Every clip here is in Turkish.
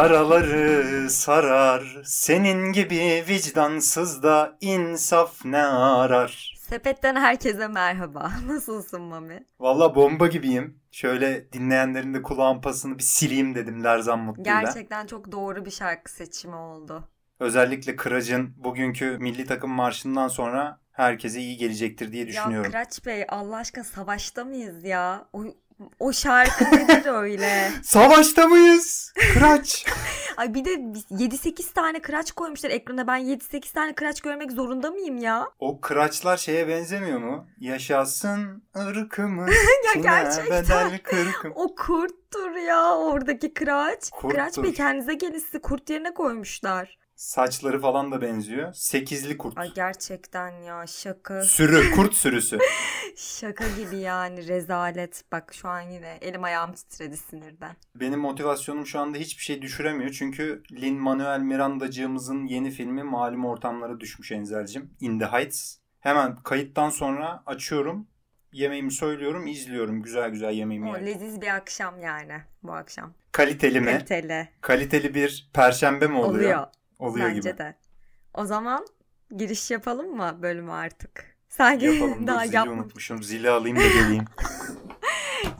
Yaraları sarar senin gibi vicdansız da insaf ne arar. Sepetten herkese merhaba. Nasılsın Mami? Valla bomba gibiyim. Şöyle dinleyenlerin de kulağın pasını bir sileyim dedim Lerzan Mutlu'yla. Gerçekten çok doğru bir şarkı seçimi oldu. Özellikle Kıraç'ın bugünkü milli takım marşından sonra herkese iyi gelecektir diye düşünüyorum. Ya Kıraç Bey Allah aşkına savaşta mıyız ya? O, o şarkı nedir öyle? Savaşta mıyız? Kıraç. Ay bir de 7-8 tane kıraç koymuşlar ekrana. Ben 7-8 tane kıraç görmek zorunda mıyım ya? O kıraçlar şeye benzemiyor mu? Yaşasın ırkımız. ya gerçekten. Kırkım. O kurttur ya oradaki kıraç. Kurttur. Kıraç Bey kendinize gelin sizi kurt yerine koymuşlar. Saçları falan da benziyor. Sekizli kurt. Ay gerçekten ya şaka. Sürü, kurt sürüsü. Şaka gibi yani rezalet. Bak şu an yine elim ayağım titredi sinirden. Benim motivasyonum şu anda hiçbir şey düşüremiyor. Çünkü Lin-Manuel Miranda'cığımızın yeni filmi malum ortamlara düşmüş Enzel'cim. In the Heights. Hemen kayıttan sonra açıyorum. Yemeğimi söylüyorum, izliyorum. Güzel güzel yemeğimi yiyorum. leziz bir akşam yani bu akşam. Kaliteli mi? Kaliteli. Kaliteli bir perşembe mi oluyor? Oluyor. Oluyor Bence gibi. de. O zaman giriş yapalım mı bölümü artık? Sanki Yapalım. Dur, daha zili yapma. unutmuşum. Zili alayım da geleyim.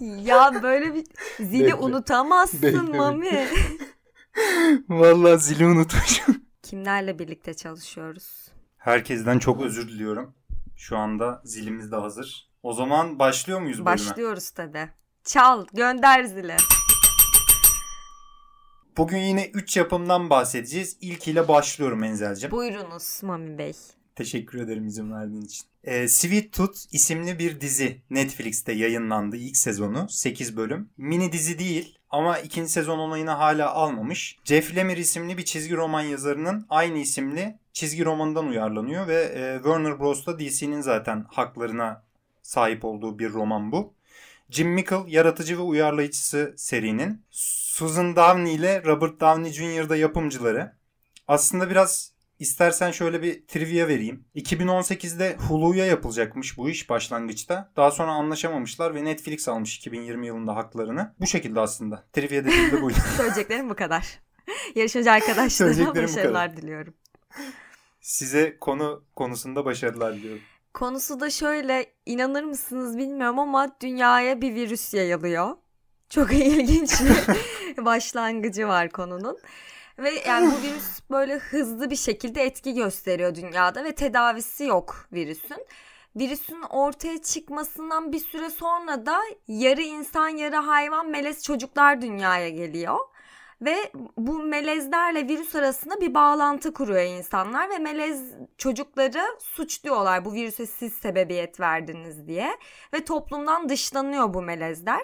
Ya böyle bir zili Bekle. unutamazsın Bekle. Mami. Vallahi zili unutmuşum. Kimlerle birlikte çalışıyoruz? Herkesten çok özür diliyorum. Şu anda zilimiz de hazır. O zaman başlıyor muyuz bölüme? Başlıyoruz tabi. Çal, gönder zili. Bugün yine 3 yapımdan bahsedeceğiz. İlkiyle başlıyorum Enzel'cim. Buyurunuz Mami Bey. Teşekkür ederim izin verdiğin için. Ee, Sweet Tooth isimli bir dizi Netflix'te yayınlandı ilk sezonu 8 bölüm. Mini dizi değil ama ikinci sezon onayını hala almamış. Jeff Lemire isimli bir çizgi roman yazarının aynı isimli çizgi romanından uyarlanıyor ve e, Warner Bros'ta DC'nin zaten haklarına sahip olduğu bir roman bu. Jim Mickle yaratıcı ve uyarlayıcısı serinin. Susan Downey ile Robert Downey Jr. da yapımcıları. Aslında biraz istersen şöyle bir trivia vereyim. 2018'de Hulu'ya yapılacakmış bu iş başlangıçta. Daha sonra anlaşamamışlar ve Netflix almış 2020 yılında haklarını. Bu şekilde aslında. Trivia dediğim de buydu. Söyleyeceklerim bu kadar. Yarışmacı arkadaşlarıma başarılar diliyorum. Size konu konusunda başarılar diliyorum. Konusu da şöyle inanır mısınız bilmiyorum ama dünyaya bir virüs yayılıyor. Çok ilginç bir başlangıcı var konunun. Ve yani bu virüs böyle hızlı bir şekilde etki gösteriyor dünyada ve tedavisi yok virüsün. Virüsün ortaya çıkmasından bir süre sonra da yarı insan yarı hayvan melez çocuklar dünyaya geliyor. Ve bu melezlerle virüs arasında bir bağlantı kuruyor insanlar ve melez çocukları suçluyorlar bu virüse siz sebebiyet verdiniz diye ve toplumdan dışlanıyor bu melezler.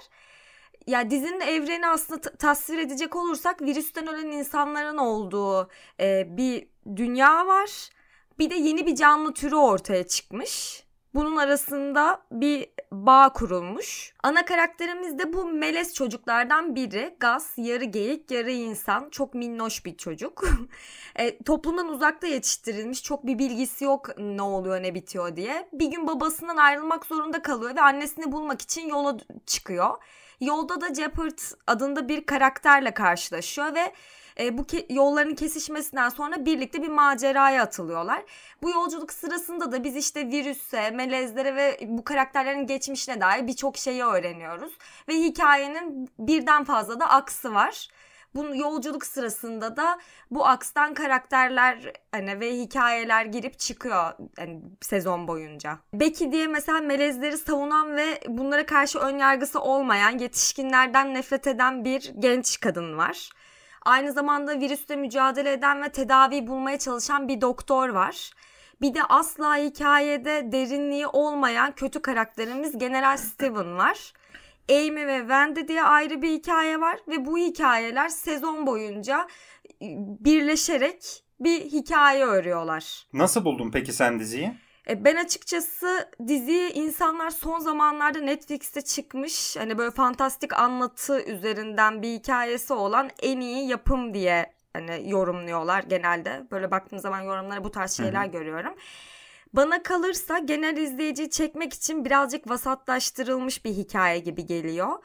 Ya dizinin evreni aslında tasvir edecek olursak virüsten ölen insanların olduğu e, bir dünya var. Bir de yeni bir canlı türü ortaya çıkmış. Bunun arasında bir bağ kurulmuş. Ana karakterimiz de bu melez çocuklardan biri. Gaz, yarı geyik, yarı insan. Çok minnoş bir çocuk. e, toplumdan uzakta yetiştirilmiş. Çok bir bilgisi yok ne oluyor ne bitiyor diye. Bir gün babasından ayrılmak zorunda kalıyor ve annesini bulmak için yola çıkıyor. Yolda da Jeopard adında bir karakterle karşılaşıyor ve e, bu ke- yolların kesişmesinden sonra birlikte bir maceraya atılıyorlar. Bu yolculuk sırasında da biz işte virüse, melezlere ve bu karakterlerin geçmişine dair birçok şeyi öğreniyoruz. Ve hikayenin birden fazla da aksı var. Bu yolculuk sırasında da bu akstan karakterler hani ve hikayeler girip çıkıyor hani sezon boyunca. Becky diye mesela melezleri savunan ve bunlara karşı ön yargısı olmayan, yetişkinlerden nefret eden bir genç kadın var. Aynı zamanda virüsle mücadele eden ve tedavi bulmaya çalışan bir doktor var. Bir de asla hikayede derinliği olmayan kötü karakterimiz General Steven var. Amy ve Wendy diye ayrı bir hikaye var ve bu hikayeler sezon boyunca e, birleşerek bir hikaye örüyorlar. Nasıl buldun peki sen diziyi? E, Ben açıkçası diziyi insanlar son zamanlarda Netflix'te çıkmış hani böyle fantastik anlatı üzerinden bir hikayesi olan en iyi yapım diye hani yorumluyorlar genelde. Böyle baktığım zaman yorumlara bu tarz şeyler görüyorum. Bana kalırsa genel izleyiciyi çekmek için birazcık vasatlaştırılmış bir hikaye gibi geliyor.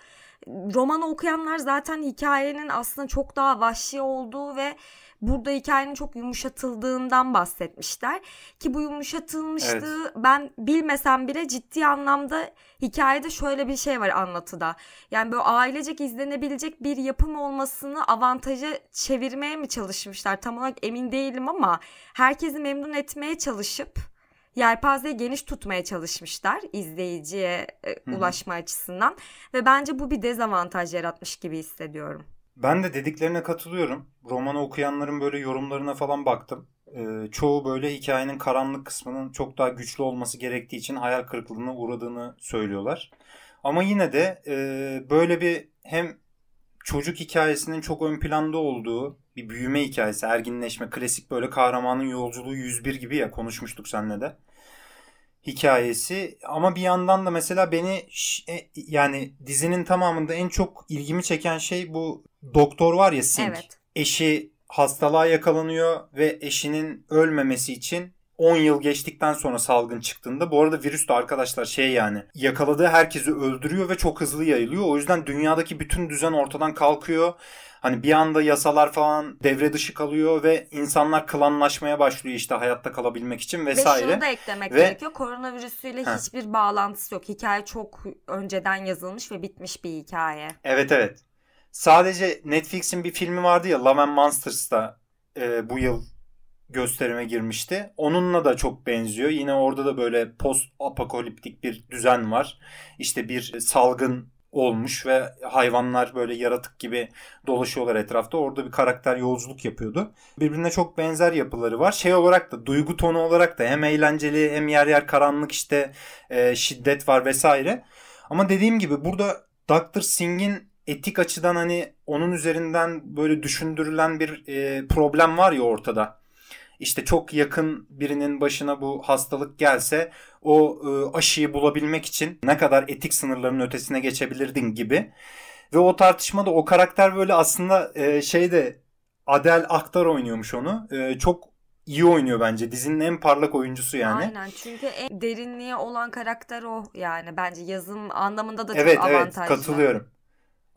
romanı okuyanlar zaten hikayenin aslında çok daha vahşi olduğu ve burada hikayenin çok yumuşatıldığından bahsetmişler. Ki bu yumuşatılmışlığı evet. ben bilmesem bile ciddi anlamda hikayede şöyle bir şey var anlatıda. Yani böyle ailecek izlenebilecek bir yapım olmasını avantaja çevirmeye mi çalışmışlar? Tam olarak emin değilim ama herkesi memnun etmeye çalışıp yelpazeyi geniş tutmaya çalışmışlar izleyiciye e, ulaşma açısından ve bence bu bir dezavantaj yaratmış gibi hissediyorum. Ben de dediklerine katılıyorum. Romanı okuyanların böyle yorumlarına falan baktım. Ee, çoğu böyle hikayenin karanlık kısmının çok daha güçlü olması gerektiği için hayal kırıklığına uğradığını söylüyorlar. Ama yine de e, böyle bir hem çocuk hikayesinin çok ön planda olduğu bir büyüme hikayesi, erginleşme, klasik böyle kahramanın yolculuğu 101 gibi ya konuşmuştuk seninle de hikayesi ama bir yandan da mesela beni e, yani dizinin tamamında en çok ilgimi çeken şey bu doktor var ya Sink. Evet. Eşi hastalığa yakalanıyor ve eşinin ölmemesi için 10 yıl geçtikten sonra salgın çıktığında bu arada virüs de arkadaşlar şey yani yakaladığı herkesi öldürüyor ve çok hızlı yayılıyor. O yüzden dünyadaki bütün düzen ortadan kalkıyor. Hani bir anda yasalar falan devre dışı kalıyor ve insanlar klanlaşmaya başlıyor işte hayatta kalabilmek için vesaire. Ve şunu da eklemek ve... gerekiyor. Koronavirüsüyle Heh. hiçbir bağlantısı yok. Hikaye çok önceden yazılmış ve bitmiş bir hikaye. Evet evet. Sadece Netflix'in bir filmi vardı ya Love and Monsters'ta e, bu yıl gösterime girmişti. Onunla da çok benziyor. Yine orada da böyle post apokaliptik bir düzen var. İşte bir salgın olmuş ve hayvanlar böyle yaratık gibi dolaşıyorlar etrafta. Orada bir karakter yolculuk yapıyordu. Birbirine çok benzer yapıları var. Şey olarak da duygu tonu olarak da hem eğlenceli hem yer yer karanlık işte e, şiddet var vesaire. Ama dediğim gibi burada Dr. Singh'in etik açıdan hani onun üzerinden böyle düşündürülen bir e, problem var ya ortada işte çok yakın birinin başına bu hastalık gelse o e, aşıyı bulabilmek için ne kadar etik sınırların ötesine geçebilirdin gibi. Ve o tartışmada o karakter böyle aslında e, şeyde Adel Aktar oynuyormuş onu. E, çok iyi oynuyor bence. Dizinin en parlak oyuncusu yani. Aynen çünkü en derinliği olan karakter o yani. Bence yazım anlamında da evet, çok avantajlı. Evet katılıyorum.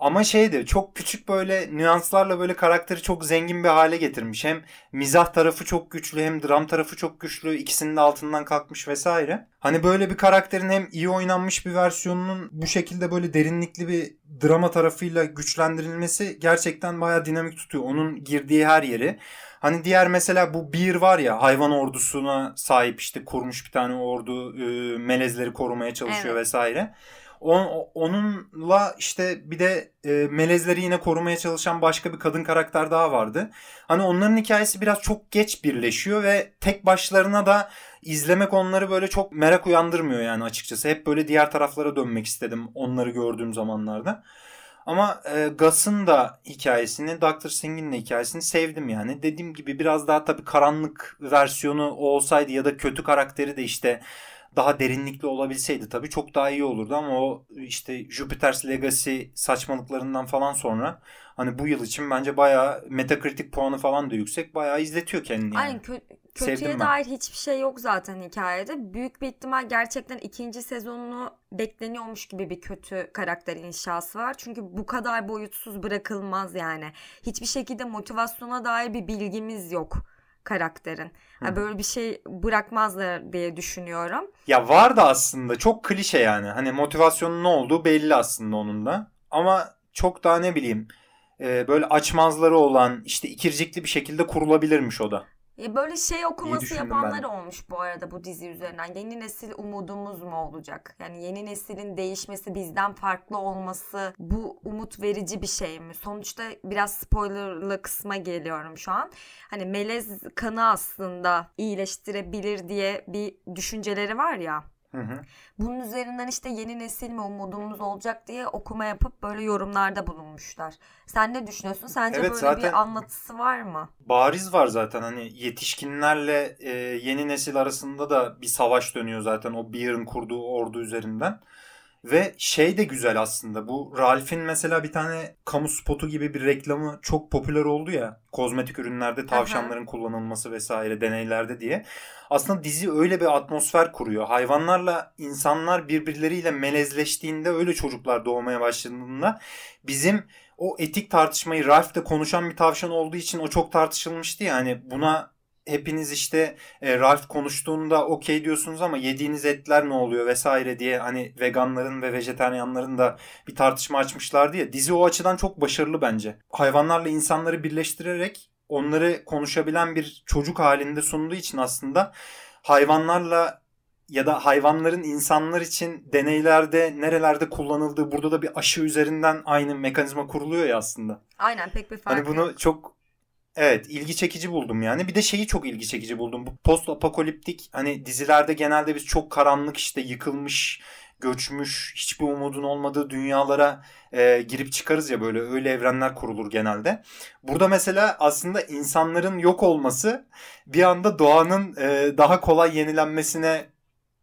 Ama şeydi çok küçük böyle nüanslarla böyle karakteri çok zengin bir hale getirmiş. Hem mizah tarafı çok güçlü hem dram tarafı çok güçlü. İkisinin de altından kalkmış vesaire. Hani böyle bir karakterin hem iyi oynanmış bir versiyonunun bu şekilde böyle derinlikli bir drama tarafıyla güçlendirilmesi gerçekten baya dinamik tutuyor. Onun girdiği her yeri. Hani diğer mesela bu bir var ya hayvan ordusuna sahip işte kurmuş bir tane ordu melezleri korumaya çalışıyor evet. vesaire. On, onunla işte bir de e, melezleri yine korumaya çalışan başka bir kadın karakter daha vardı. Hani onların hikayesi biraz çok geç birleşiyor ve tek başlarına da izlemek onları böyle çok merak uyandırmıyor yani açıkçası. Hep böyle diğer taraflara dönmek istedim onları gördüğüm zamanlarda. Ama e, Gus'ın da hikayesini, Dr. Singh'in de hikayesini sevdim yani. Dediğim gibi biraz daha tabii karanlık versiyonu olsaydı ya da kötü karakteri de işte daha derinlikli olabilseydi tabii çok daha iyi olurdu ama o işte Jupiter's Legacy saçmalıklarından falan sonra hani bu yıl için bence bayağı Metacritic puanı falan da yüksek. Bayağı izletiyor kendini. Yani. Aynen kö- kötüye dair hiçbir şey yok zaten hikayede. Büyük bir ihtimal gerçekten ikinci sezonunu bekleniyormuş gibi bir kötü karakter inşası var. Çünkü bu kadar boyutsuz bırakılmaz yani. Hiçbir şekilde motivasyona dair bir bilgimiz yok karakterin. Yani böyle bir şey bırakmazlar diye düşünüyorum. Ya var da aslında çok klişe yani. Hani motivasyonun ne olduğu belli aslında onun da. Ama çok daha ne bileyim böyle açmazları olan işte ikircikli bir şekilde kurulabilirmiş o da. Ya böyle şey okuması yapanlar ben. olmuş bu arada bu dizi üzerinden. Yeni nesil umudumuz mu olacak? Yani yeni neslin değişmesi, bizden farklı olması bu umut verici bir şey mi? Sonuçta biraz spoilerlı kısma geliyorum şu an. Hani melez kanı aslında iyileştirebilir diye bir düşünceleri var ya. Hı hı. Bunun üzerinden işte yeni nesil mi umudumuz olacak diye okuma yapıp böyle yorumlarda bulunmuşlar. Sen ne düşünüyorsun? Sence evet, böyle zaten bir anlatısı var mı? Bariz var zaten hani yetişkinlerle e, yeni nesil arasında da bir savaş dönüyor zaten o Beer'ın kurduğu ordu üzerinden. Ve şey de güzel aslında. Bu Ralph'in mesela bir tane kamu spotu gibi bir reklamı çok popüler oldu ya. Kozmetik ürünlerde tavşanların Aha. kullanılması vesaire deneylerde diye. Aslında dizi öyle bir atmosfer kuruyor. Hayvanlarla insanlar birbirleriyle melezleştiğinde öyle çocuklar doğmaya başladığında bizim o etik tartışmayı Ralph'te konuşan bir tavşan olduğu için o çok tartışılmıştı ya. Hani buna hepiniz işte e, Ralph konuştuğunda okey diyorsunuz ama yediğiniz etler ne oluyor vesaire diye hani veganların ve vejeteryanların da bir tartışma açmışlardı ya. Dizi o açıdan çok başarılı bence. Hayvanlarla insanları birleştirerek onları konuşabilen bir çocuk halinde sunduğu için aslında hayvanlarla ya da hayvanların insanlar için deneylerde nerelerde kullanıldığı burada da bir aşı üzerinden aynı mekanizma kuruluyor ya aslında. Aynen pek bir fark Hani bunu yok. çok Evet ilgi çekici buldum yani. Bir de şeyi çok ilgi çekici buldum. Bu post apokaliptik hani dizilerde genelde biz çok karanlık işte yıkılmış, göçmüş, hiçbir umudun olmadığı dünyalara e, girip çıkarız ya böyle öyle evrenler kurulur genelde. Burada mesela aslında insanların yok olması bir anda doğanın e, daha kolay yenilenmesine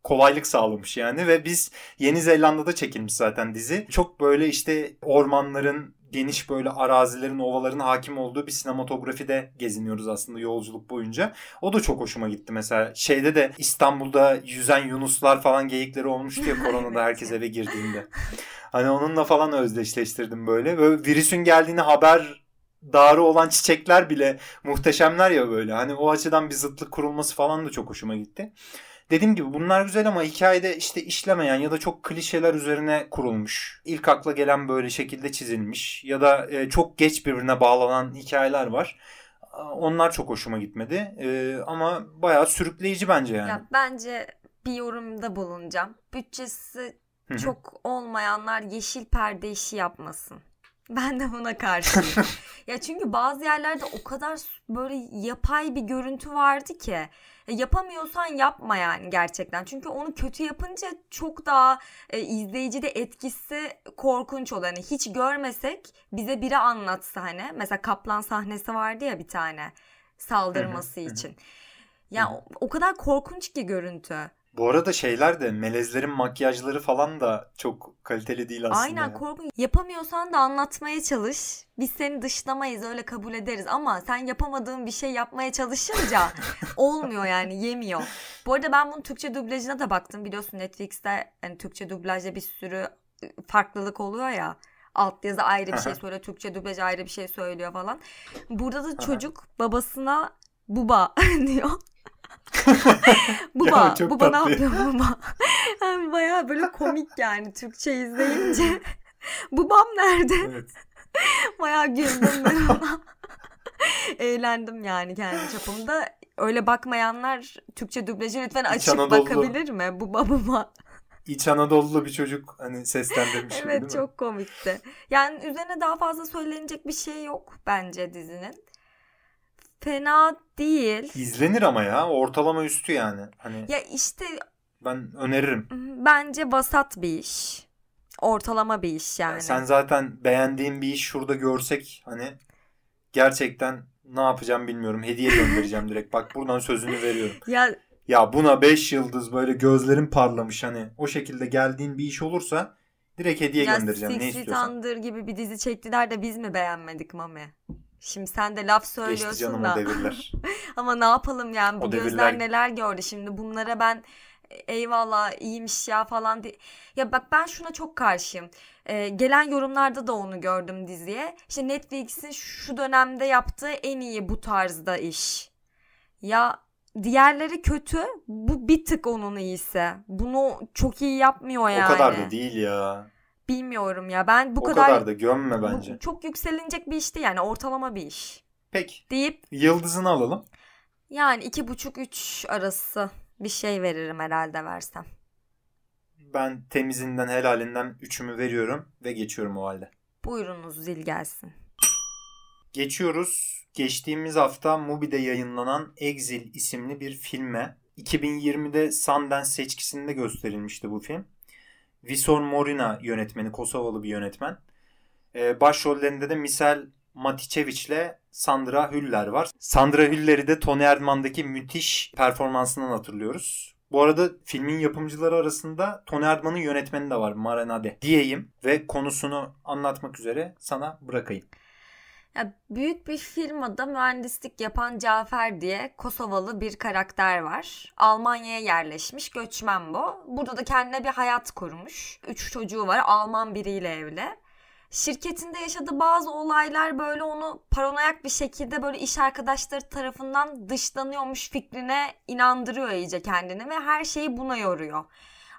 kolaylık sağlamış yani ve biz Yeni Zelanda'da çekilmiş zaten dizi. Çok böyle işte ormanların geniş böyle arazilerin, ovaların hakim olduğu bir sinematografide geziniyoruz aslında yolculuk boyunca. O da çok hoşuma gitti mesela. Şeyde de İstanbul'da yüzen yunuslar falan geyikleri olmuştu ya koronada herkes eve girdiğinde. Hani onunla falan özdeşleştirdim böyle. Böyle virüsün geldiğini haber darı olan çiçekler bile muhteşemler ya böyle. Hani o açıdan bir zıtlık kurulması falan da çok hoşuma gitti dediğim gibi bunlar güzel ama hikayede işte işlemeyen ya da çok klişeler üzerine kurulmuş. İlk akla gelen böyle şekilde çizilmiş ya da e, çok geç birbirine bağlanan hikayeler var. Onlar çok hoşuma gitmedi. E, ama bayağı sürükleyici bence yani. Ya bence bir yorumda bulunacağım. Bütçesi çok olmayanlar yeşil perde işi yapmasın. Ben de buna karşıyım. ya çünkü bazı yerlerde o kadar böyle yapay bir görüntü vardı ki. E, yapamıyorsan yapma yani gerçekten. Çünkü onu kötü yapınca çok daha e, izleyicide etkisi korkunç oluyor. Yani hiç görmesek bize biri anlatsa hani. Mesela kaplan sahnesi vardı ya bir tane saldırması için. Ya o, o kadar korkunç ki görüntü. Bu arada şeyler de melezlerin makyajları falan da çok kaliteli değil aslında. Aynen korkun. Yapamıyorsan da anlatmaya çalış. Biz seni dışlamayız öyle kabul ederiz ama sen yapamadığın bir şey yapmaya çalışınca olmuyor yani yemiyor. Bu arada ben bunun Türkçe dublajına da baktım. Biliyorsun Netflix'te yani Türkçe dublajda bir sürü farklılık oluyor ya. Alt yazı ayrı bir şey söylüyor. Türkçe dublaj ayrı bir şey söylüyor falan. Burada da çocuk babasına buba diyor. Buba, ya, Buba ne yapıyor Buba? Yani bayağı böyle komik yani Türkçe izleyince. Bubam nerede? Evet. bayağı güldüm ben ona. Eğlendim yani kendi çapımda. Öyle bakmayanlar Türkçe dublajı lütfen açıp Anadolu, bakabilir mi? Buba buba. İç Anadolu'lu bir çocuk hani seslendirmiş. evet çok komikti. Yani üzerine daha fazla söylenecek bir şey yok bence dizinin. Fena değil. İzlenir ama ya. Ortalama üstü yani. Hani Ya işte ben öneririm. bence vasat bir iş. Ortalama bir iş yani. Yani sen zaten beğendiğin bir iş şurada görsek hani gerçekten ne yapacağım bilmiyorum. Hediye göndereceğim direkt. Bak buradan sözünü veriyorum. Ya Ya buna 5 yıldız böyle gözlerin parlamış hani o şekilde geldiğin bir iş olursa direkt hediye ya göndereceğim. ne Six istiyorsan. Thunder gibi bir dizi çektiler de biz mi beğenmedik Mami? Şimdi sen de laf söylüyorsun Geçti canım da. o devirler. Ama ne yapalım yani bu o gözler devirler... neler gördü şimdi bunlara ben eyvallah iyiymiş ya falan diye. Ya bak ben şuna çok karşıyım. Ee, gelen yorumlarda da onu gördüm diziye. İşte Netflix'in şu dönemde yaptığı en iyi bu tarzda iş. Ya diğerleri kötü. Bu bir tık onun iyisi. Bunu çok iyi yapmıyor yani. O kadar da değil ya. Bilmiyorum ya. Ben bu o kadar... kadar da gömme bence. çok yükselinecek bir işti yani. Ortalama bir iş. Peki. Deyip... Yıldızını alalım. Yani iki buçuk üç arası bir şey veririm herhalde versem. Ben temizinden helalinden üçümü veriyorum ve geçiyorum o halde. Buyurunuz zil gelsin. Geçiyoruz. Geçtiğimiz hafta Mubi'de yayınlanan Exil isimli bir filme. 2020'de Sundance seçkisinde gösterilmişti bu film. Visor Morina yönetmeni, Kosovalı bir yönetmen. Ee, başrollerinde de Misel Maticevic ile Sandra Hüller var. Sandra Hüller'i de Tony Erdmann'daki müthiş performansından hatırlıyoruz. Bu arada filmin yapımcıları arasında Tony Erdmann'ın yönetmeni de var Maranade diyeyim ve konusunu anlatmak üzere sana bırakayım. Ya büyük bir firmada mühendislik yapan Cafer diye Kosovalı bir karakter var. Almanya'ya yerleşmiş, göçmen bu. Burada da kendine bir hayat kurmuş. Üç çocuğu var, Alman biriyle evli. Şirketinde yaşadığı bazı olaylar böyle onu paranoyak bir şekilde böyle iş arkadaşları tarafından dışlanıyormuş fikrine inandırıyor iyice kendini ve her şeyi buna yoruyor.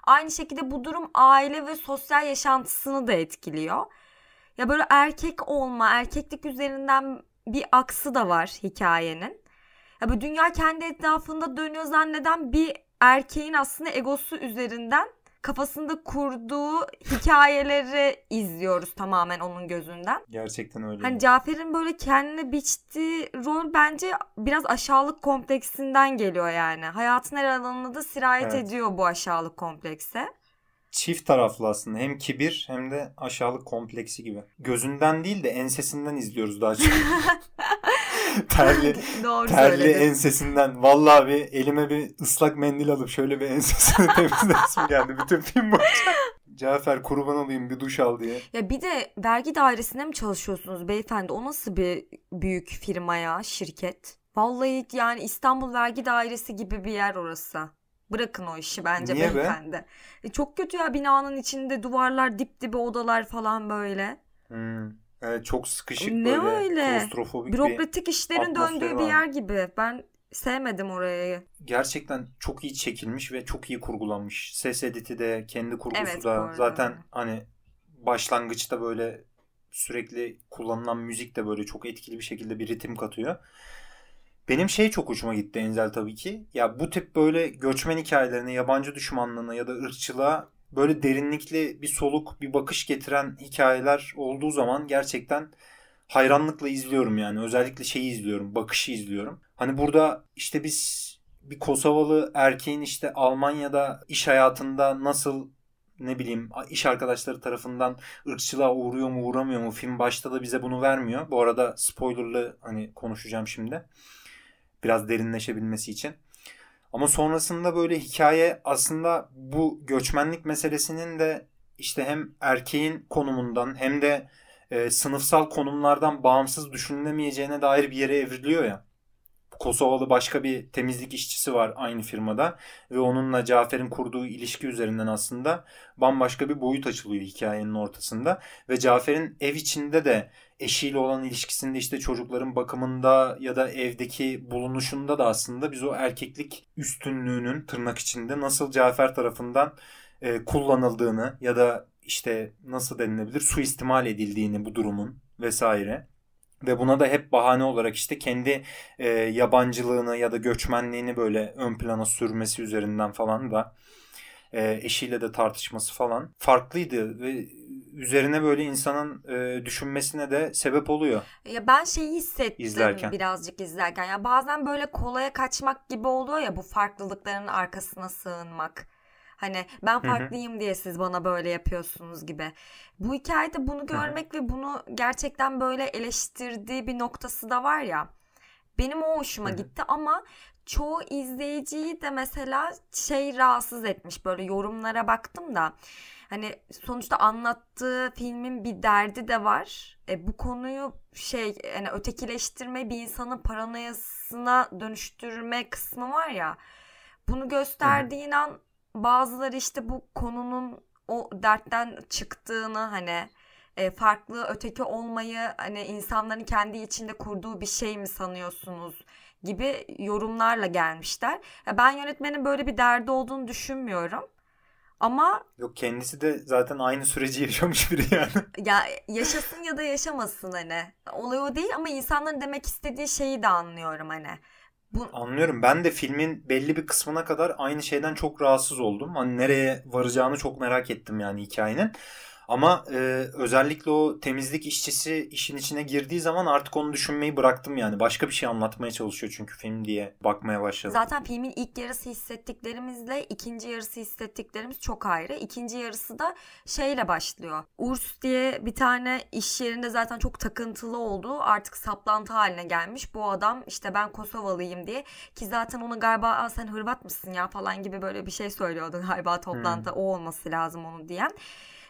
Aynı şekilde bu durum aile ve sosyal yaşantısını da etkiliyor. Ya böyle erkek olma, erkeklik üzerinden bir aksı da var hikayenin. Ya bu dünya kendi etrafında dönüyor zanneden bir erkeğin aslında egosu üzerinden kafasında kurduğu hikayeleri izliyoruz tamamen onun gözünden. Gerçekten öyle. Hani Cafer'in böyle kendine biçtiği rol bence biraz aşağılık kompleksinden geliyor yani. Hayatın her alanında da sirayet evet. ediyor bu aşağılık komplekse çift taraflı aslında. Hem kibir hem de aşağılık kompleksi gibi. Gözünden değil de ensesinden izliyoruz daha çok. terli Doğru terli söyledin. ensesinden. Vallahi bir elime bir ıslak mendil alıp şöyle bir ensesini temizlesim geldi bütün film boyunca. Cafer kurban olayım bir duş al diye. Ya bir de vergi dairesinde mi çalışıyorsunuz beyefendi? O nasıl bir büyük firma ya şirket? Vallahi yani İstanbul Vergi Dairesi gibi bir yer orası. Bırakın o işi bence Niye beyefendi. Be? E çok kötü ya binanın içinde duvarlar dip dibe odalar falan böyle. Hmm. Evet çok sıkışık ne böyle. öyle? Bürokratik işlerin döndüğü bir yer gibi. Ben sevmedim orayı. Gerçekten çok iyi çekilmiş ve çok iyi kurgulanmış. Ses editi de kendi kurgusu evet, da zaten hani başlangıçta böyle sürekli kullanılan müzik de böyle çok etkili bir şekilde bir ritim katıyor. Benim şey çok hoşuma gitti Enzel tabii ki. Ya bu tip böyle göçmen hikayelerine, yabancı düşmanlığına ya da ırkçılığa böyle derinlikli bir soluk, bir bakış getiren hikayeler olduğu zaman gerçekten hayranlıkla izliyorum yani. Özellikle şeyi izliyorum, bakışı izliyorum. Hani burada işte biz bir Kosovalı erkeğin işte Almanya'da iş hayatında nasıl ne bileyim iş arkadaşları tarafından ırkçılığa uğruyor mu uğramıyor mu film başta da bize bunu vermiyor. Bu arada spoilerlı hani konuşacağım şimdi biraz derinleşebilmesi için. Ama sonrasında böyle hikaye aslında bu göçmenlik meselesinin de işte hem erkeğin konumundan hem de e, sınıfsal konumlardan bağımsız düşünülemeyeceğine dair bir yere evriliyor ya. Kosovalı başka bir temizlik işçisi var aynı firmada ve onunla Cafer'in kurduğu ilişki üzerinden aslında bambaşka bir boyut açılıyor hikayenin ortasında. Ve Cafer'in ev içinde de eşiyle olan ilişkisinde işte çocukların bakımında ya da evdeki bulunuşunda da aslında biz o erkeklik üstünlüğünün tırnak içinde nasıl Cafer tarafından e, kullanıldığını ya da işte nasıl denilebilir suistimal edildiğini bu durumun vesaire ve buna da hep bahane olarak işte kendi e, yabancılığını ya da göçmenliğini böyle ön plana sürmesi üzerinden falan da e, eşiyle de tartışması falan farklıydı ve üzerine böyle insanın e, düşünmesine de sebep oluyor. Ya ben şeyi hissettim izlerken. birazcık izlerken. Ya bazen böyle kolaya kaçmak gibi oluyor ya bu farklılıkların arkasına sığınmak. Hani ben farklıyım diye siz bana böyle yapıyorsunuz gibi. Bu hikayede bunu görmek ve bunu gerçekten böyle eleştirdiği bir noktası da var ya. Benim o hoşuma gitti ama çoğu izleyiciyi de mesela şey rahatsız etmiş böyle yorumlara baktım da hani sonuçta anlattığı filmin bir derdi de var. E, bu konuyu şey yani ötekileştirme bir insanın paranoyasına dönüştürme kısmı var ya. Bunu gösterdiğin an bazıları işte bu konunun o dertten çıktığını hani e, farklı öteki olmayı hani insanların kendi içinde kurduğu bir şey mi sanıyorsunuz gibi yorumlarla gelmişler. Ben yönetmenin böyle bir derdi olduğunu düşünmüyorum. Ama yok kendisi de zaten aynı süreci yaşamış biri yani. Ya yaşasın ya da yaşamasın hani. Olay o değil ama insanların demek istediği şeyi de anlıyorum hani. Bu... Anlıyorum. Ben de filmin belli bir kısmına kadar aynı şeyden çok rahatsız oldum. Hani nereye varacağını çok merak ettim yani hikayenin. Ama e, özellikle o temizlik işçisi işin içine girdiği zaman artık onu düşünmeyi bıraktım yani. Başka bir şey anlatmaya çalışıyor çünkü film diye bakmaya başladım. Zaten filmin ilk yarısı hissettiklerimizle ikinci yarısı hissettiklerimiz çok ayrı. İkinci yarısı da şeyle başlıyor. Urs diye bir tane iş yerinde zaten çok takıntılı olduğu artık saplantı haline gelmiş. Bu adam işte ben Kosovalıyım diye ki zaten ona galiba sen Hırvat mısın ya falan gibi böyle bir şey söylüyordu galiba toplantıda hmm. o olması lazım onu diyen.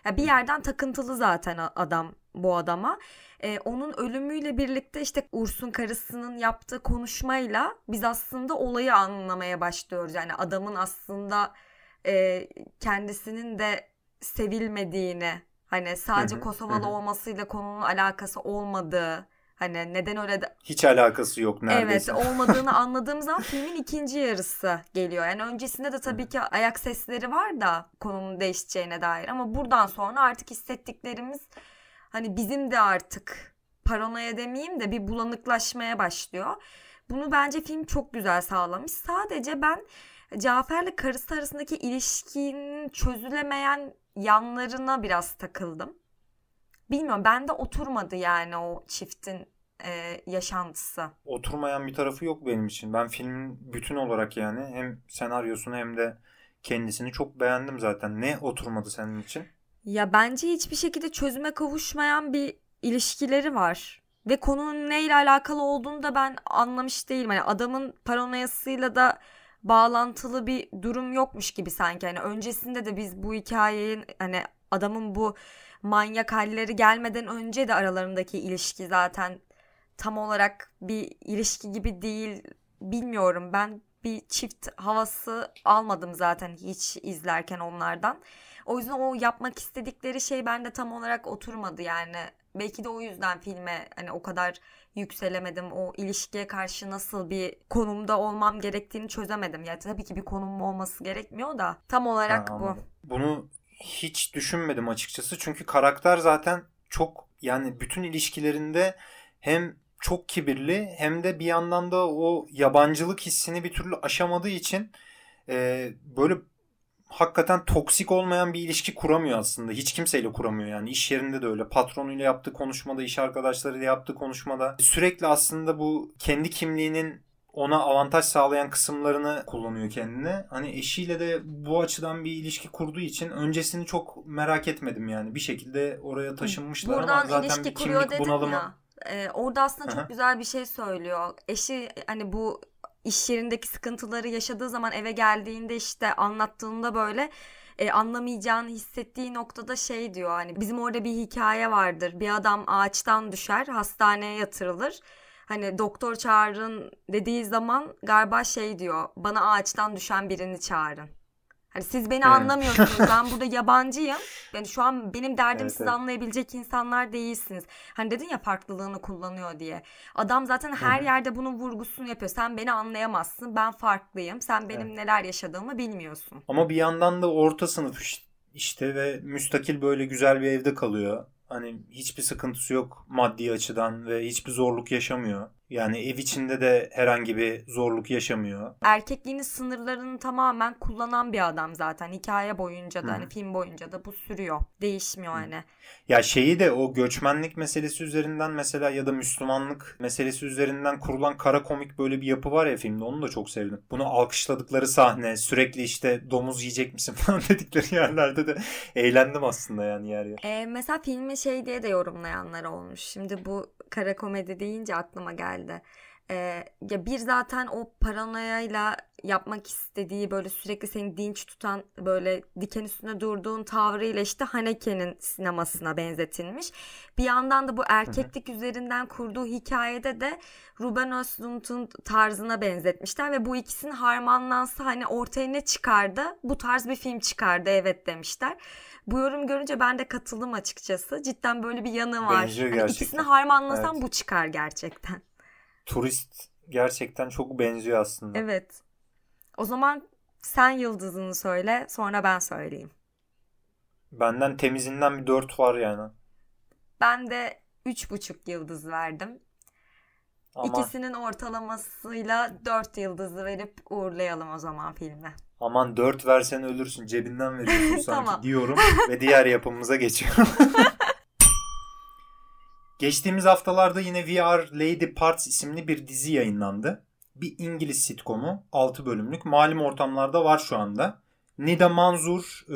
Ya bir yerden takıntılı zaten adam bu adama. Ee, onun ölümüyle birlikte işte Urs'un karısının yaptığı konuşmayla biz aslında olayı anlamaya başlıyoruz. Yani adamın aslında e, kendisinin de sevilmediğini hani sadece Kosovalı olmasıyla konunun alakası olmadığı Hani neden öyle de... Hiç alakası yok neredeyse. Evet olmadığını anladığım zaman filmin ikinci yarısı geliyor. Yani öncesinde de tabii ki ayak sesleri var da konunun değişeceğine dair. Ama buradan sonra artık hissettiklerimiz hani bizim de artık paranoya demeyeyim de bir bulanıklaşmaya başlıyor. Bunu bence film çok güzel sağlamış. Sadece ben Cafer'le karısı arasındaki ilişkinin çözülemeyen yanlarına biraz takıldım bilmiyorum bende oturmadı yani o çiftin e, yaşantısı. Oturmayan bir tarafı yok benim için. Ben filmin bütün olarak yani hem senaryosunu hem de kendisini çok beğendim zaten. Ne oturmadı senin için? Ya bence hiçbir şekilde çözüme kavuşmayan bir ilişkileri var. Ve konunun neyle alakalı olduğunu da ben anlamış değilim. Hani adamın paranoyasıyla da bağlantılı bir durum yokmuş gibi sanki. Hani öncesinde de biz bu hikayenin hani adamın bu manyak halleri gelmeden önce de aralarındaki ilişki zaten tam olarak bir ilişki gibi değil bilmiyorum ben bir çift havası almadım zaten hiç izlerken onlardan. O yüzden o yapmak istedikleri şey bende tam olarak oturmadı yani. Belki de o yüzden filme hani o kadar yükselemedim. O ilişkiye karşı nasıl bir konumda olmam gerektiğini çözemedim. Yani tabii ki bir konum olması gerekmiyor da tam olarak ha, bu. Bunu hiç düşünmedim açıkçası. Çünkü karakter zaten çok yani bütün ilişkilerinde hem çok kibirli hem de bir yandan da o yabancılık hissini bir türlü aşamadığı için e, böyle hakikaten toksik olmayan bir ilişki kuramıyor aslında. Hiç kimseyle kuramıyor yani. iş yerinde de öyle. Patronuyla yaptığı konuşmada, iş arkadaşlarıyla yaptığı konuşmada sürekli aslında bu kendi kimliğinin ona avantaj sağlayan kısımlarını kullanıyor kendine. Hani eşiyle de bu açıdan bir ilişki kurduğu için öncesini çok merak etmedim yani. Bir şekilde oraya taşınmışlar Buradan ama zaten ilişki bir kimlik bunalımı. Ya. Ee, orada aslında çok güzel bir şey söylüyor. Eşi hani bu iş yerindeki sıkıntıları yaşadığı zaman eve geldiğinde işte anlattığında böyle e, anlamayacağını hissettiği noktada şey diyor hani bizim orada bir hikaye vardır. Bir adam ağaçtan düşer, hastaneye yatırılır hani doktor çağırın dediği zaman galiba şey diyor bana ağaçtan düşen birini çağırın. Hani siz beni evet. anlamıyorsunuz. ben burada yabancıyım. Yani şu an benim derdim evet, siz evet. anlayabilecek insanlar değilsiniz. Hani dedin ya farklılığını kullanıyor diye. Adam zaten her Hı-hı. yerde bunun vurgusunu yapıyor. Sen beni anlayamazsın. Ben farklıyım. Sen benim evet. neler yaşadığımı bilmiyorsun. Ama bir yandan da orta sınıf işte ve müstakil böyle güzel bir evde kalıyor. Hani hiçbir sıkıntısı yok maddi açıdan ve hiçbir zorluk yaşamıyor. Yani ev içinde de herhangi bir zorluk yaşamıyor. Erkekliğinin sınırlarını tamamen kullanan bir adam zaten. Hikaye boyunca da Hı. hani film boyunca da bu sürüyor. Değişmiyor Hı. hani. Ya şeyi de o göçmenlik meselesi üzerinden mesela ya da Müslümanlık meselesi üzerinden kurulan kara komik böyle bir yapı var ya filmde. Onu da çok sevdim. Bunu alkışladıkları sahne sürekli işte domuz yiyecek misin falan dedikleri yerlerde de eğlendim aslında yani yer yer. Ee, mesela filmi şey diye de yorumlayanlar olmuş. Şimdi bu kara komedi deyince aklıma geldi. Ee, ya bir zaten o paranoyayla yapmak istediği böyle sürekli seni dinç tutan böyle diken üstünde durduğun tavrıyla işte Haneke'nin sinemasına benzetilmiş. Bir yandan da bu erkeklik Hı-hı. üzerinden kurduğu hikayede de Ruben Östlund'un tarzına benzetmişler ve bu ikisinin harmanlansa hani ortaya ne çıkardı? Bu tarz bir film çıkardı evet demişler. Bu yorum görünce ben de katıldım açıkçası. Cidden böyle bir yanı var. Benziyor hani. İkisini harmanlasam evet. bu çıkar gerçekten. Turist gerçekten çok benziyor aslında. Evet. O zaman sen yıldızını söyle sonra ben söyleyeyim. Benden temizinden bir dört var yani. Ben de üç buçuk yıldız verdim. Ama... İkisinin ortalamasıyla dört yıldızı verip uğurlayalım o zaman filme. Aman 4 versen ölürsün cebinden veriyorsun sanki Tamam. diyorum ve diğer yapımımıza geçiyorum. Geçtiğimiz haftalarda yine VR Lady Parts isimli bir dizi yayınlandı. Bir İngiliz sitcomu 6 bölümlük malum ortamlarda var şu anda. Nida Manzur e,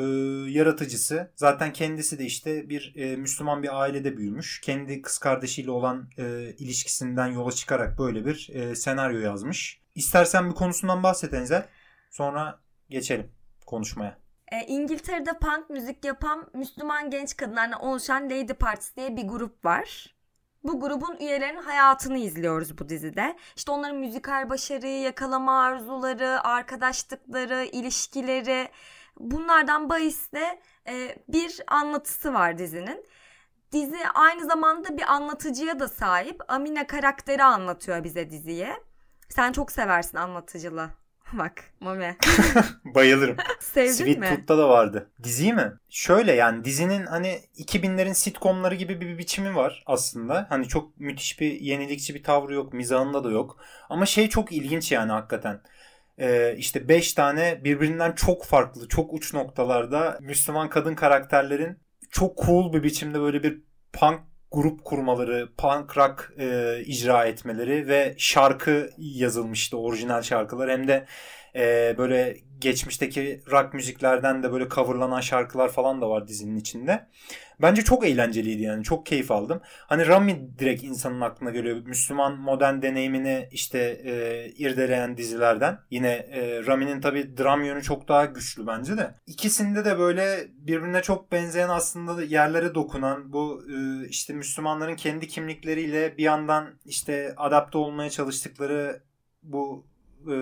yaratıcısı zaten kendisi de işte bir e, Müslüman bir ailede büyümüş. Kendi kız kardeşiyle olan e, ilişkisinden yola çıkarak böyle bir e, senaryo yazmış. İstersen bir konusundan bahset Enzel. Sonra geçelim konuşmaya. E, İngiltere'de punk müzik yapan Müslüman genç kadınlardan oluşan Lady Parts diye bir grup var. Bu grubun üyelerinin hayatını izliyoruz bu dizide. İşte onların müzikal başarıyı, yakalama arzuları, arkadaşlıkları, ilişkileri bunlardan bahisle e, bir anlatısı var dizinin. Dizi aynı zamanda bir anlatıcıya da sahip. Amine karakteri anlatıyor bize diziyi. Sen çok seversin anlatıcılığı. Bak Mami. Bayılırım. Sevdin Sweet mi? Tooth'ta da vardı. Dizi mi? Şöyle yani dizinin hani 2000'lerin sitcomları gibi bir biçimi var aslında. Hani çok müthiş bir yenilikçi bir tavrı yok. Mizahında da yok. Ama şey çok ilginç yani hakikaten. Ee, işte 5 tane birbirinden çok farklı, çok uç noktalarda Müslüman kadın karakterlerin çok cool bir biçimde böyle bir punk grup kurmaları, punk rock e, icra etmeleri ve şarkı yazılmıştı orijinal şarkılar. Hem de e, böyle geçmişteki rock müziklerden de böyle coverlanan şarkılar falan da var dizinin içinde. Bence çok eğlenceliydi yani çok keyif aldım. Hani Rami direkt insanın aklına geliyor. Müslüman modern deneyimini işte e, irdeleyen dizilerden. Yine e, Rami'nin tabii dram yönü çok daha güçlü bence de. İkisinde de böyle birbirine çok benzeyen aslında yerlere dokunan bu e, işte Müslümanların kendi kimlikleriyle bir yandan işte adapte olmaya çalıştıkları bu e,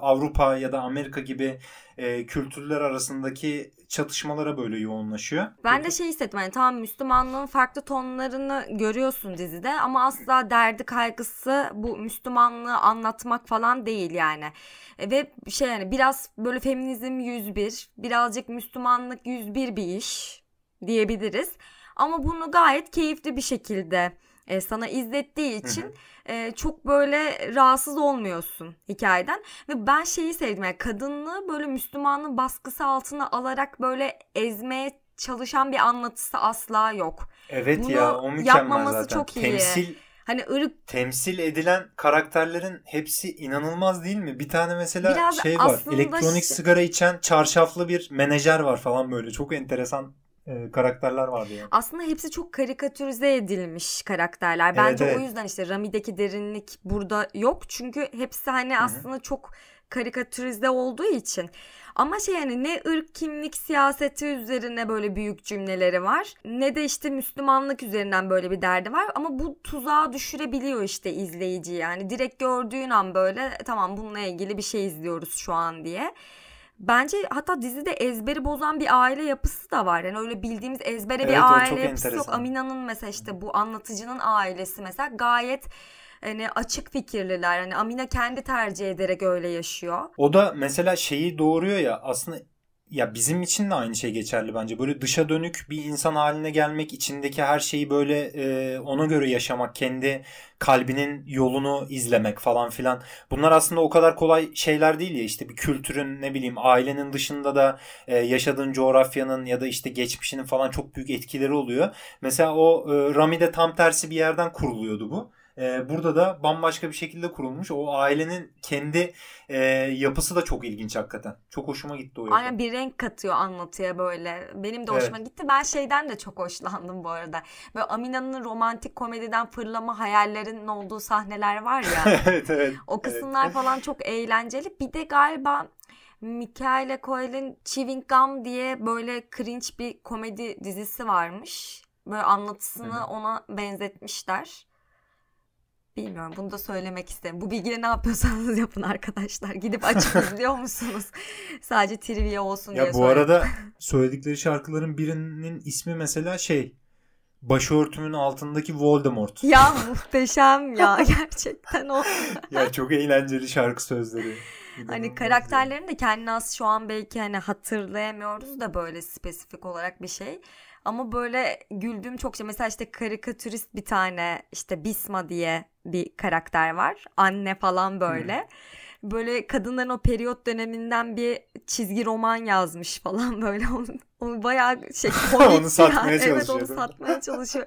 Avrupa ya da Amerika gibi e, kültürler arasındaki çatışmalara böyle yoğunlaşıyor. Ben de şey hissettim hani tamam Müslümanlığın farklı tonlarını görüyorsun dizide ama asla derdi kaygısı bu Müslümanlığı anlatmak falan değil yani. E, Ve şey yani biraz böyle feminizm 101, birazcık Müslümanlık 101 bir iş diyebiliriz. Ama bunu gayet keyifli bir şekilde e, sana izlettiği için e, çok böyle rahatsız olmuyorsun hikayeden. Ve ben şeyi sevdim yani kadınlığı böyle Müslümanlığın baskısı altına alarak böyle ezmeye çalışan bir anlatısı asla yok. Evet Bunu ya o mükemmel yapmaması zaten. çok iyi. Temsil Hani ırk temsil edilen karakterlerin hepsi inanılmaz değil mi? Bir tane mesela Biraz şey var. Elektronik sigara içen çarşaflı bir menajer var falan böyle. Çok enteresan e, karakterler vardı yani. aslında hepsi çok karikatürize edilmiş karakterler. Evet, Bence evet. o yüzden işte Rami'deki derinlik burada yok. Çünkü hepsi hani aslında çok karikatürize olduğu için. Ama şey yani ne ırk kimlik siyaseti üzerine böyle büyük cümleleri var. Ne de işte Müslümanlık üzerinden böyle bir derdi var. Ama bu tuzağa düşürebiliyor işte izleyiciyi. Yani direkt gördüğün an böyle tamam bununla ilgili bir şey izliyoruz şu an diye. Bence hatta dizide ezberi bozan bir aile yapısı da var. Yani öyle bildiğimiz ezbere Evet, bir aile yapısı yok. enteresan. Amina'nın mesela işte bu anlatıcının ailesi mesela gayet hani açık fikirliler. Hani Amina kendi tercih ederek öyle yaşıyor. O da mesela şeyi doğuruyor ya aslında ya bizim için de aynı şey geçerli bence. Böyle dışa dönük bir insan haline gelmek, içindeki her şeyi böyle e, ona göre yaşamak, kendi kalbinin yolunu izlemek falan filan. Bunlar aslında o kadar kolay şeyler değil ya. İşte bir kültürün ne bileyim ailenin dışında da e, yaşadığın coğrafyanın ya da işte geçmişinin falan çok büyük etkileri oluyor. Mesela o e, Rami'de tam tersi bir yerden kuruluyordu bu. E, burada da bambaşka bir şekilde kurulmuş. O ailenin kendi e, yapısı da çok ilginç hakikaten. Çok hoşuma gitti o yapı. Aynen bir renk katıyor anlatıya böyle. Benim de hoşuma gitti. Ben şeyden de çok hoşlandım bu arada. Böyle Amina'nın romantik komediden fırlama hayallerinin olduğu sahneler var ya. evet evet. O kısımlar falan çok eğlenceli. Bir de galiba Michaela Coel'in Chewing Gum diye böyle cringe bir komedi dizisi varmış. Böyle anlatısını Hı hı. ona benzetmişler. Bilmiyorum bunu da söylemek isterim. Bu bilgiyle ne yapıyorsanız yapın arkadaşlar. Gidip açıp izliyor musunuz? Sadece trivia olsun diye Ya bu söyledim. arada söyledikleri şarkıların birinin ismi mesela şey başörtümün altındaki Voldemort. Ya muhteşem ya gerçekten o. ya çok eğlenceli şarkı sözleri. Hani İnanılmaz karakterlerin de kendine az şu an belki hani hatırlayamıyoruz da böyle spesifik olarak bir şey. Ama böyle güldüğüm çok şey. Mesela işte karikatürist bir tane işte Bisma diye bir karakter var. Anne falan böyle. böyle kadınların o periyot döneminden bir çizgi roman yazmış falan böyle onu, onu bayağı şey onu satmaya yani. çalışıyor. Evet onu satmaya çalışıyor.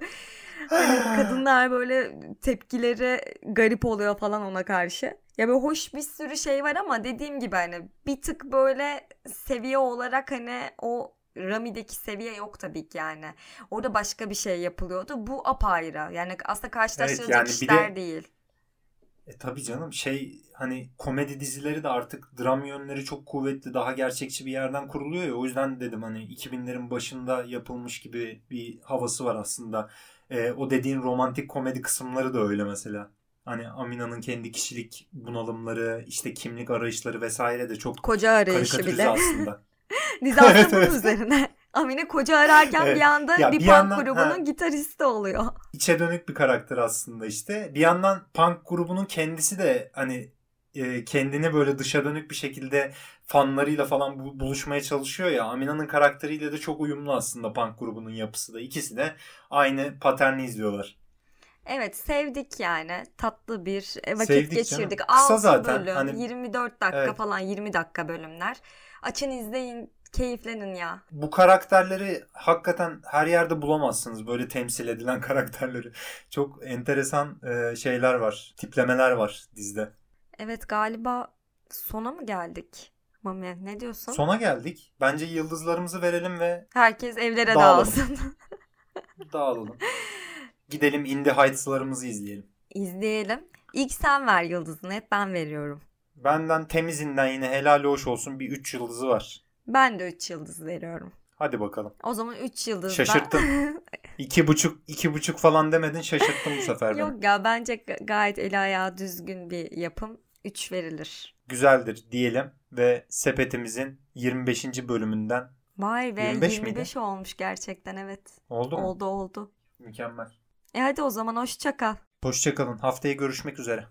Hani kadınlar böyle tepkileri garip oluyor falan ona karşı. Ya böyle hoş bir sürü şey var ama dediğim gibi hani bir tık böyle seviye olarak hani o Rami'deki seviye yok tabii ki yani. Orada başka bir şey yapılıyordu. Bu apayrı. Yani aslında karşılaştırılacak Evet, yani işler de- değil. E tabii canım şey hani komedi dizileri de artık dram yönleri çok kuvvetli daha gerçekçi bir yerden kuruluyor ya o yüzden dedim hani 2000'lerin başında yapılmış gibi bir havası var aslında. E, o dediğin romantik komedi kısımları da öyle mesela. Hani Amina'nın kendi kişilik bunalımları işte kimlik arayışları vesaire de çok Koca arayışı de. aslında. Aslında Evet, bunun evet. üzerine. Amine koca ararken Evet. bir anda Ya bir, bir punk yandan- grubunun ha. gitaristi oluyor. içe dönük bir karakter aslında işte. Bir yandan punk grubunun kendisi de hani e, kendini böyle dışa dönük bir şekilde fanlarıyla falan bu- buluşmaya çalışıyor ya. Amina'nın karakteriyle de çok uyumlu aslında punk grubunun yapısı da. İkisi de aynı paterni izliyorlar. Evet sevdik yani. Tatlı bir e, vakit Sevdik geçirdik. canım. Kısa 6 zaten. bölüm. Hani- 24 dakika Evet. falan 20 dakika bölümler. Açın izleyin. Keyiflenin ya. Bu karakterleri hakikaten her yerde bulamazsınız. Böyle temsil edilen karakterleri. Çok enteresan e, şeyler var. Tiplemeler var dizide. Evet galiba sona mı geldik? Mami ne diyorsun? Sona geldik. Bence yıldızlarımızı verelim ve Herkes evlere Dağılalım. dağılsın. dağılalım. Gidelim Indie Heights'larımızı izleyelim. İzleyelim. İlk sen ver yıldızını. Hep ben veriyorum. Benden temizinden yine helal hoş olsun bir 3 yıldızı var. Ben de 3 yıldız veriyorum. Hadi bakalım. O zaman 3 yıldız Şaşırttın. İki buçuk, iki buçuk falan demedin şaşırttın bu sefer beni. Yok ya bence ga- gayet eli ayağı düzgün bir yapım. 3 verilir. Güzeldir diyelim ve sepetimizin 25. bölümünden Vay be 25 25, miydi? olmuş gerçekten evet. oldu mu? Oldu oldu. Mükemmel. E hadi o zaman hoşça kal. Hoşçakalın. Haftaya görüşmek üzere.